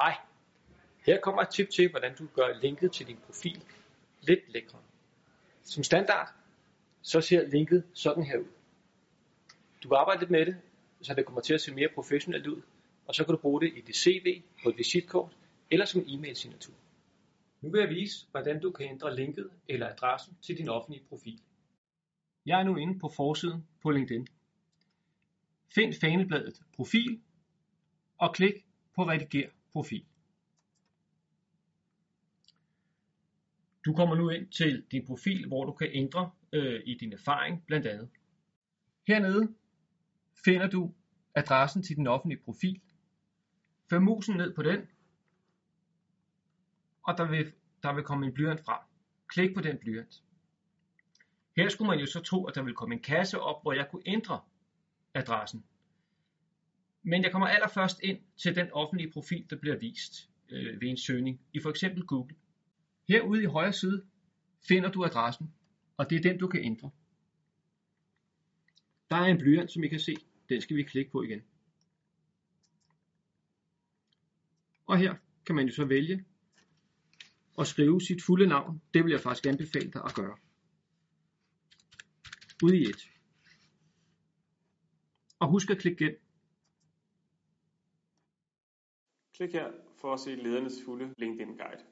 Hej. Her kommer et tip til, hvordan du gør linket til din profil lidt lækre. Som standard, så ser linket sådan her ud. Du kan arbejde lidt med det, så det kommer til at se mere professionelt ud, og så kan du bruge det i dit CV, på et visitkort eller som e-mail-signatur. Nu vil jeg vise, hvordan du kan ændre linket eller adressen til din offentlige profil. Jeg er nu inde på forsiden på LinkedIn. Find fanebladet Profil og klik på Rediger profil. Du kommer nu ind til din profil, hvor du kan ændre øh, i din erfaring blandt andet. Hernede finder du adressen til din offentlige profil. Før musen ned på den, og der vil, der vil komme en blyant frem. Klik på den blyant. Her skulle man jo så tro, at der vil komme en kasse op, hvor jeg kunne ændre adressen. Men jeg kommer allerførst ind til den offentlige profil, der bliver vist øh, ved en søgning i for eksempel Google. Herude i højre side finder du adressen, og det er den, du kan ændre. Der er en blyant, som I kan se. Den skal vi klikke på igen. Og her kan man jo så vælge at skrive sit fulde navn. Det vil jeg faktisk anbefale dig at gøre. Ude i et. Og husk at klikke gennem. Klik her for at se ledernes fulde LinkedIn guide.